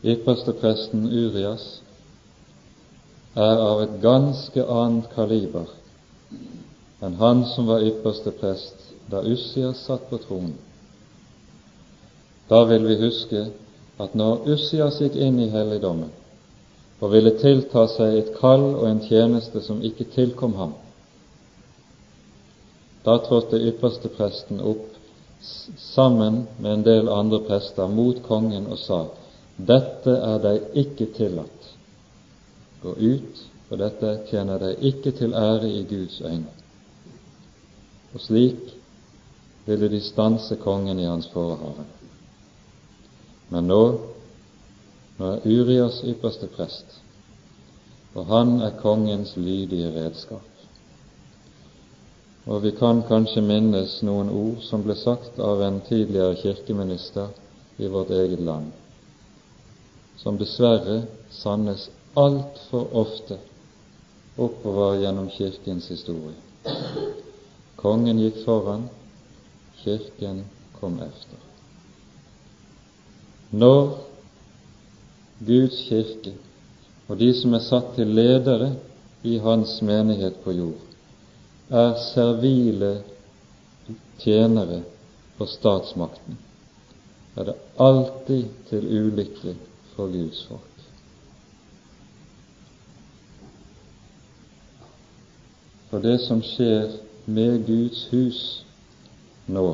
Ypperstepresten Urias er av et ganske annet kaliber enn han som var ypperste prest da Ussias satt på tronen. Da vil vi huske at når Ussias gikk inn i helligdommen og ville tilta seg et kall og en tjeneste som ikke tilkom ham, da trådte ypperste presten opp sammen med en del andre prester mot kongen og sa:" Dette er deg ikke tillatt. Gå ut, for dette tjener deg ikke til ære i Guds øyne. Og slik ville de stanse kongen i hans forehavende. Men nå, nå er Urias ypperste prest, og han er kongens lydige redskap. Og vi kan kanskje minnes noen ord som ble sagt av en tidligere kirkeminister i vårt eget land, som dessverre sannes altfor ofte oppover gjennom Kirkens historie. Kongen gikk foran, Kirken kom efter. Når Guds kirke og de som er satt til ledere i Hans menighet på jord, er servile tjenere for statsmakten, er det alltid til ulykke for Guds folk. For det som skjer med Guds hus nå,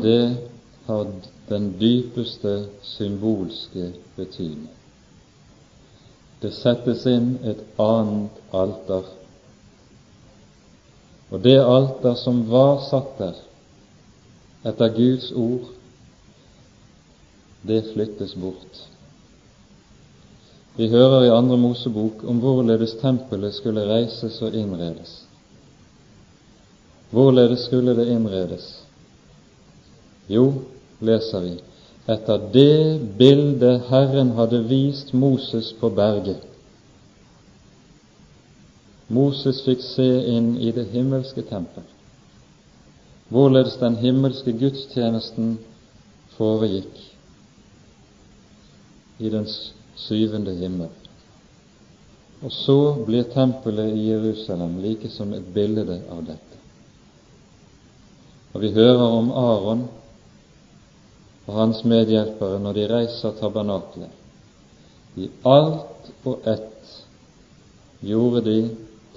det har den dypeste symbolske betydning. Det settes inn et annet alter, og det alter som var satt der etter Guds ord, det flyttes bort. Vi hører i Andre Mosebok om hvorledes tempelet skulle reises og innredes. Hvorledes skulle det innredes? Jo, leser vi, etter det bildet Herren hadde vist Moses på berget. Moses fikk se inn i det himmelske tempel, hvorledes den himmelske gudstjenesten foregikk i den syvende himmel. Og så blir tempelet i Jerusalem like som et bilde av dette. Og vi hører om Aron og hans medhjelpere når de reiser tabernaklet. I alt og ett gjorde de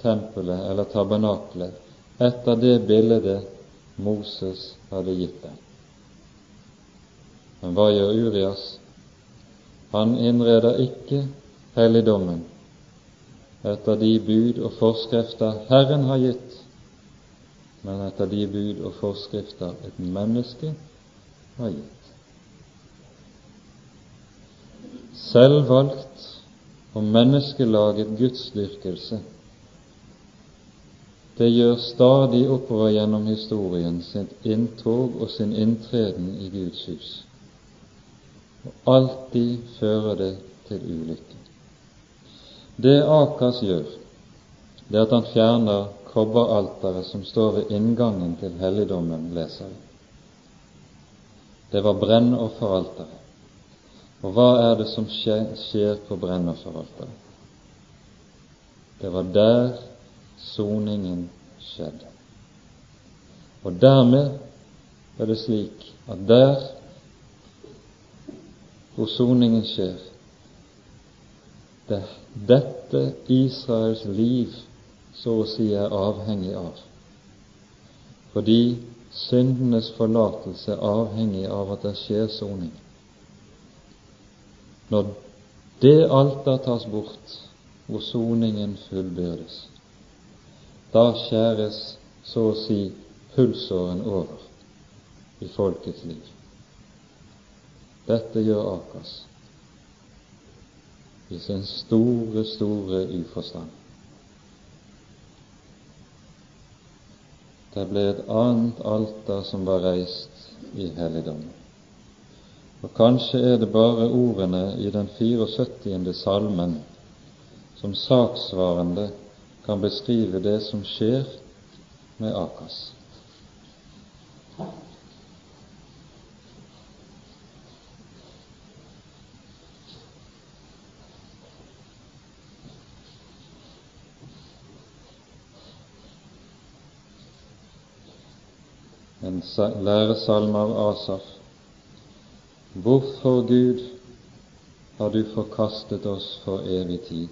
tempelet eller tabernaklet etter det bildet Moses hadde gitt dem. Men hva gjør Urias? Han innreder ikke helligdommen. Etter de bud og forskrifter Herren har gitt, men etter de bud og forskrifter et menneske har gitt. Selvvalgt og menneskelaget gudsdyrkelse, det gjør stadig oppover gjennom historien sitt inntog og sin inntreden i Guds hus, og alltid fører det til ulykke. Det Akas gjør, det er at han fjerner kobberalteret som står ved inngangen til helligdommen, leser vi. Det var brennofferalteret. Og hva er det som skjer på brennofferalteret? Det var der soningen skjedde. Og dermed er det slik at der hvor soningen skjer, det er dette Israels liv så å si er avhengig av. Fordi syndenes forlatelse er avhengig av at det skjer soning. Når det alter tas bort, hvor soningen fullbyrdes, da skjæres så å si pulsåren over i folkets liv. Dette gjør Akas i sin store, store uforstand. Det ble et annet alter som var reist i helligdommen. Og kanskje er det bare ordene i den 74. salmen som saksvarende kan beskrive det som skjer med Akas. En læresalme av Asaf. Hvorfor, Gud, har du forkastet oss for evig tid?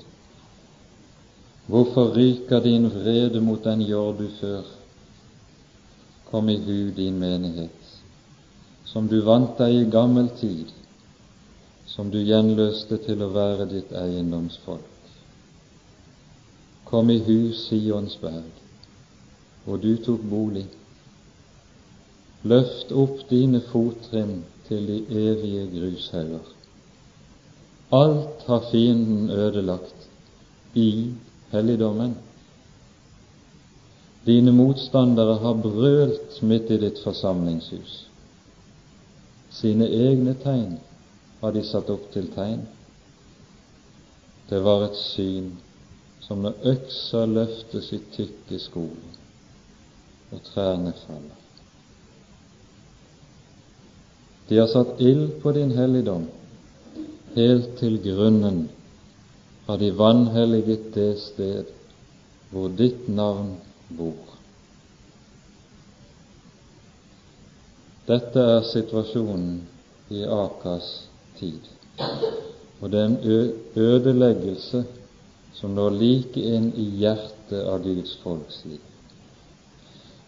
Hvorfor ryker din vrede mot den jord du før? Kom i hu din menighet, som du vant deg i gammel tid, som du gjenløste til å være ditt eiendomsfolk. Kom i hu Sions berg, hvor du tok bolig. Løft opp dine fottrinn til de evige grushauger. Alt har fienden ødelagt i helligdommen. Dine motstandere har brølt midt i ditt forsamlingshus. Sine egne tegn har de satt opp til tegn. Det var et syn som når øksa løftes i tykke skoler og trærne faller. De har satt ild på din helligdom, helt til grunnen har de vanhelliget det sted hvor ditt navn bor. Dette er situasjonen i Akas tid, og det er en ødeleggelse som når like inn i hjertet av Guds folks liv.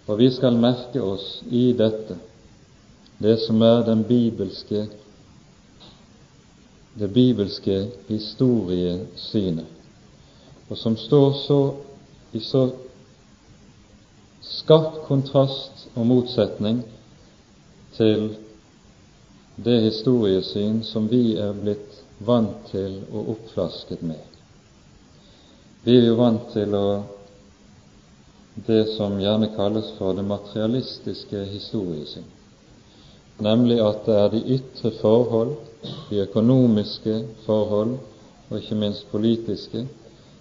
Og vi skal merke oss i dette det som er den bibelske det bibelske historiesynet, og som står så i så skarp kontrast og motsetning til det historiesyn som vi er blitt vant til og oppflasket med. Vi er jo vant til å det som gjerne kalles for det materialistiske historiesyn, nemlig at det er de ytre forhold de økonomiske forhold og ikke minst politiske,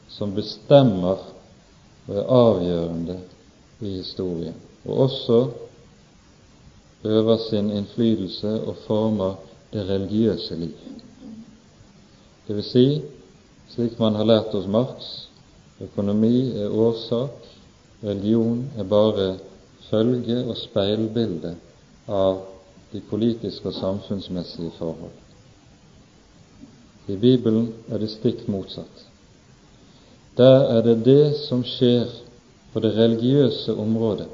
som bestemmer og er avgjørende i historien, og også øver sin innflytelse og former det religiøse liv. Det vil si, slik man har lært hos Marx, økonomi er årsak, religion er bare følge og speilbilde av de politiske og samfunnsmessige forhold. I Bibelen er det stikk motsatt. Der er det det som skjer på det religiøse området,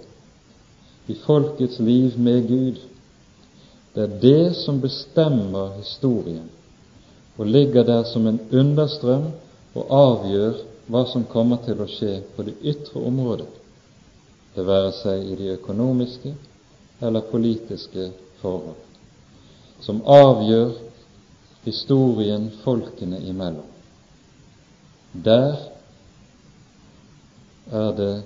i folkets liv med Gud. Det er det som bestemmer historien, og ligger der som en understrøm og avgjør hva som kommer til å skje på det ytre området, det være seg i de økonomiske eller politiske forhold, som avgjør historien folkene imellom. Der er det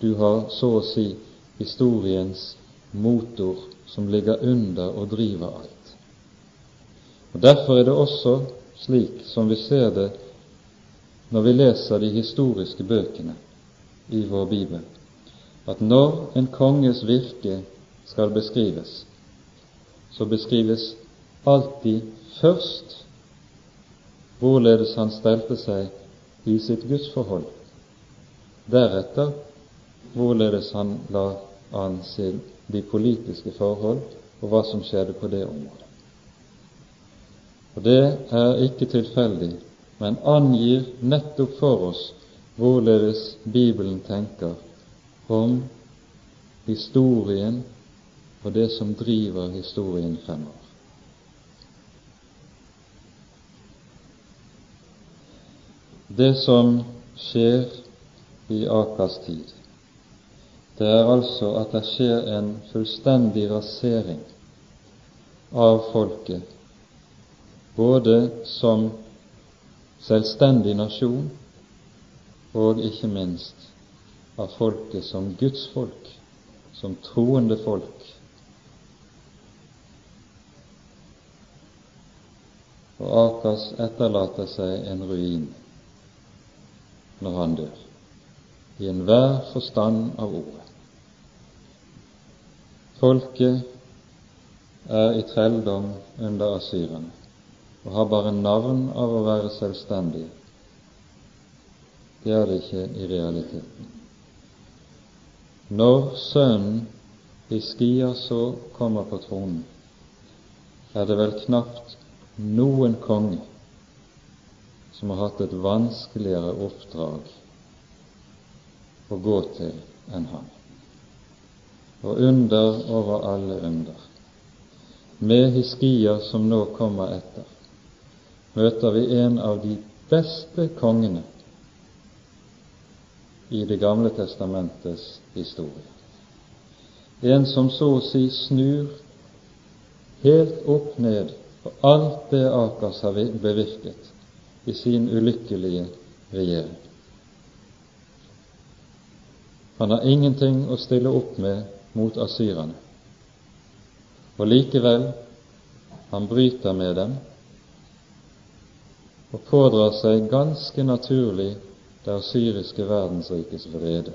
du har så å si historiens motor som ligger under og driver alt. Og Derfor er det også slik som vi ser det når vi leser de historiske bøkene i vår bibel, at når en konges virke skal beskrives, så beskrives alltid først hvorledes han stelte seg i sitt gudsforhold, deretter hvorledes han la an de politiske forhold og hva som skjedde på det området. Og Det er ikke tilfeldig, men angir nettopp for oss hvorledes Bibelen tenker om historien og det som driver historien fremover. Det som skjer i Akers tid, det er altså at det skjer en fullstendig rasering av folket, både som selvstendig nasjon og ikke minst av folket som Guds folk, som troende folk. Og Akas etterlater seg en ruin når han dør, i enhver forstand av ordet. Folket er i trelldom under asyrene og har bare navn av å være selvstendige. Det er det ikke i realiteten. Når Sønnen Hiskia så kommer på tronen, er det vel knapt noen konge som har hatt et vanskeligere oppdrag å gå til enn han. Og under over alle under. Med Hiskia som nå kommer etter, møter vi en av de beste kongene i Det gamle testamentets historie. En som så å si snur helt opp ned på alt det Akas har bevirket i sin ulykkelige regjering. Han har ingenting å stille opp med mot asyrerne. Og likevel, han bryter med dem og pådrar seg ganske naturlig det asyriske verdensrikes vrede.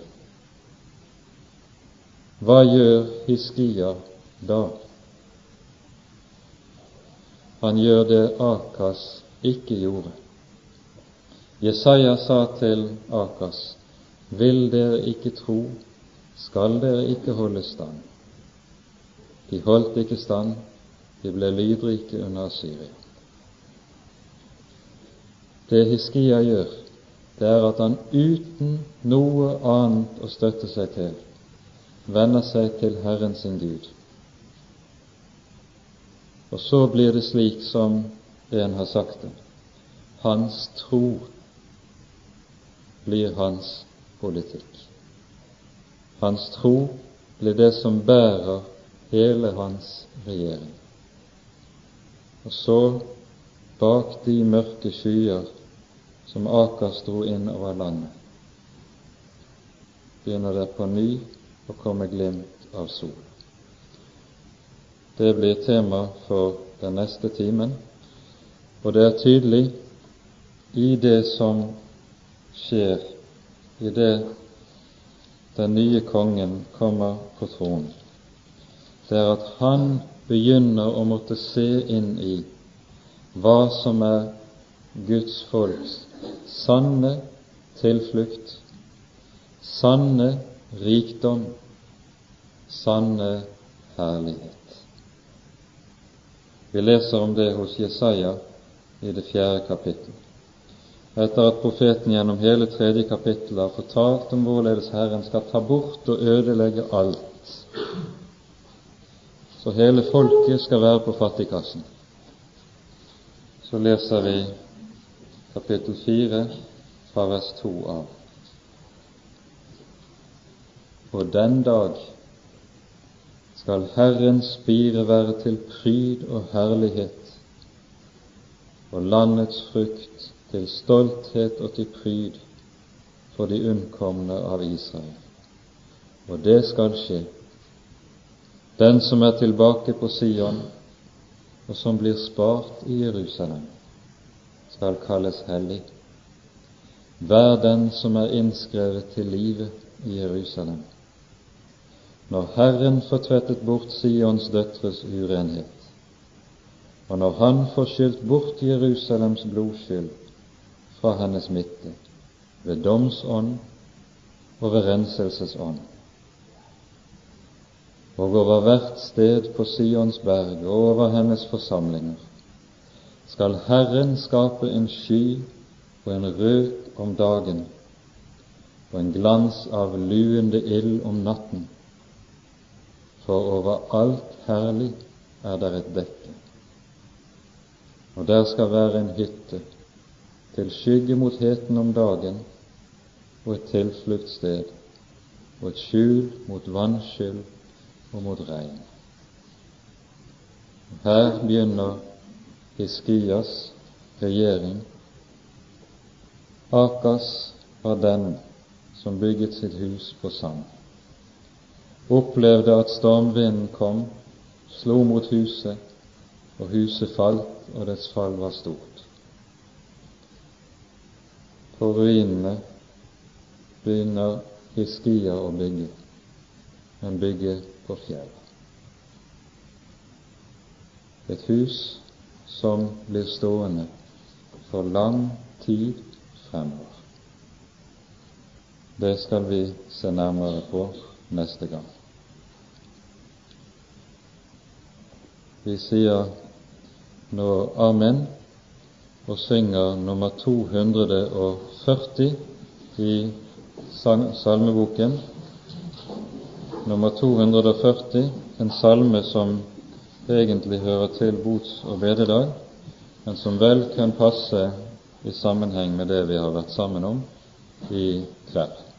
Hva gjør Hiskia da? Han gjør det Akas ikke gjorde. Jesaja sa til Akas, vil dere ikke tro, skal dere ikke holde stand. De holdt ikke stand, de ble lydrike under Syria. Det Hiskia gjør, det er at han uten noe annet å støtte seg til, vender seg til Herren sin Gud. Og så blir det slik som en har sagt det. Hans tro blir hans politikk. Hans tro blir det som bærer hele hans regjering. Og så, bak de mørke skyer som Akers dro inn over landet, begynner det på ny å komme glimt av sol. Det blir tema for den neste timen, og det er tydelig i det som skjer i det den nye kongen kommer på tronen, det er at han begynner å måtte se inn i hva som er Guds folks sanne tilflukt, sanne rikdom, sanne herlighet. Vi leser om det hos Jesaja i det fjerde kapittel etter at profeten gjennom hele tredje kapittel har fortalt om hvorledes Herren skal ta bort og ødelegge alt, så hele folket skal være på fattigkassen. Så leser vi kapittel fire fra vers to av. Og den dag skal Herrens spire være til pryd og herlighet, og landets frukt til stolthet og til pryd for de unnkomne av Israel. Og det skal skje. Den som er tilbake på Sion, og som blir spart i Jerusalem, skal kalles hellig. Vær den som er innskrevet til livet i Jerusalem. Når Herren får tvettet bort Sions døtres urenhet, og når Han får skylt bort Jerusalems blodskyld fra hennes midte, ved domsånd og ved renselsesånd. Og over hvert sted på Sions berg og over hennes forsamlinger skal Herren skape en sky og en røk om dagen og en glans av luende ild om natten, for over alt herlig er der et dekke. Og der skal være en hytte til skygge mot heten om dagen og et tilfluktssted og et skjul mot vannskyld og mot regn. Her begynner Hiskias regjering. Akas var den som bygget sitt hus på sand. Opplevde at stormvinden kom, slo mot huset, og huset falt, og dets fall var stort. På ruinene begynner Hiskia å bygge, men bygge på fjell. Et hus som blir stående for lang tid fremover. Det skal vi se nærmere på neste gang. Vi sier nå Amen og synger nummer 240 i salmeboken. Nummer 240, en salme som egentlig hører til bots- og bededag, men som vel kan passe i sammenheng med det vi har vært sammen om i kveld.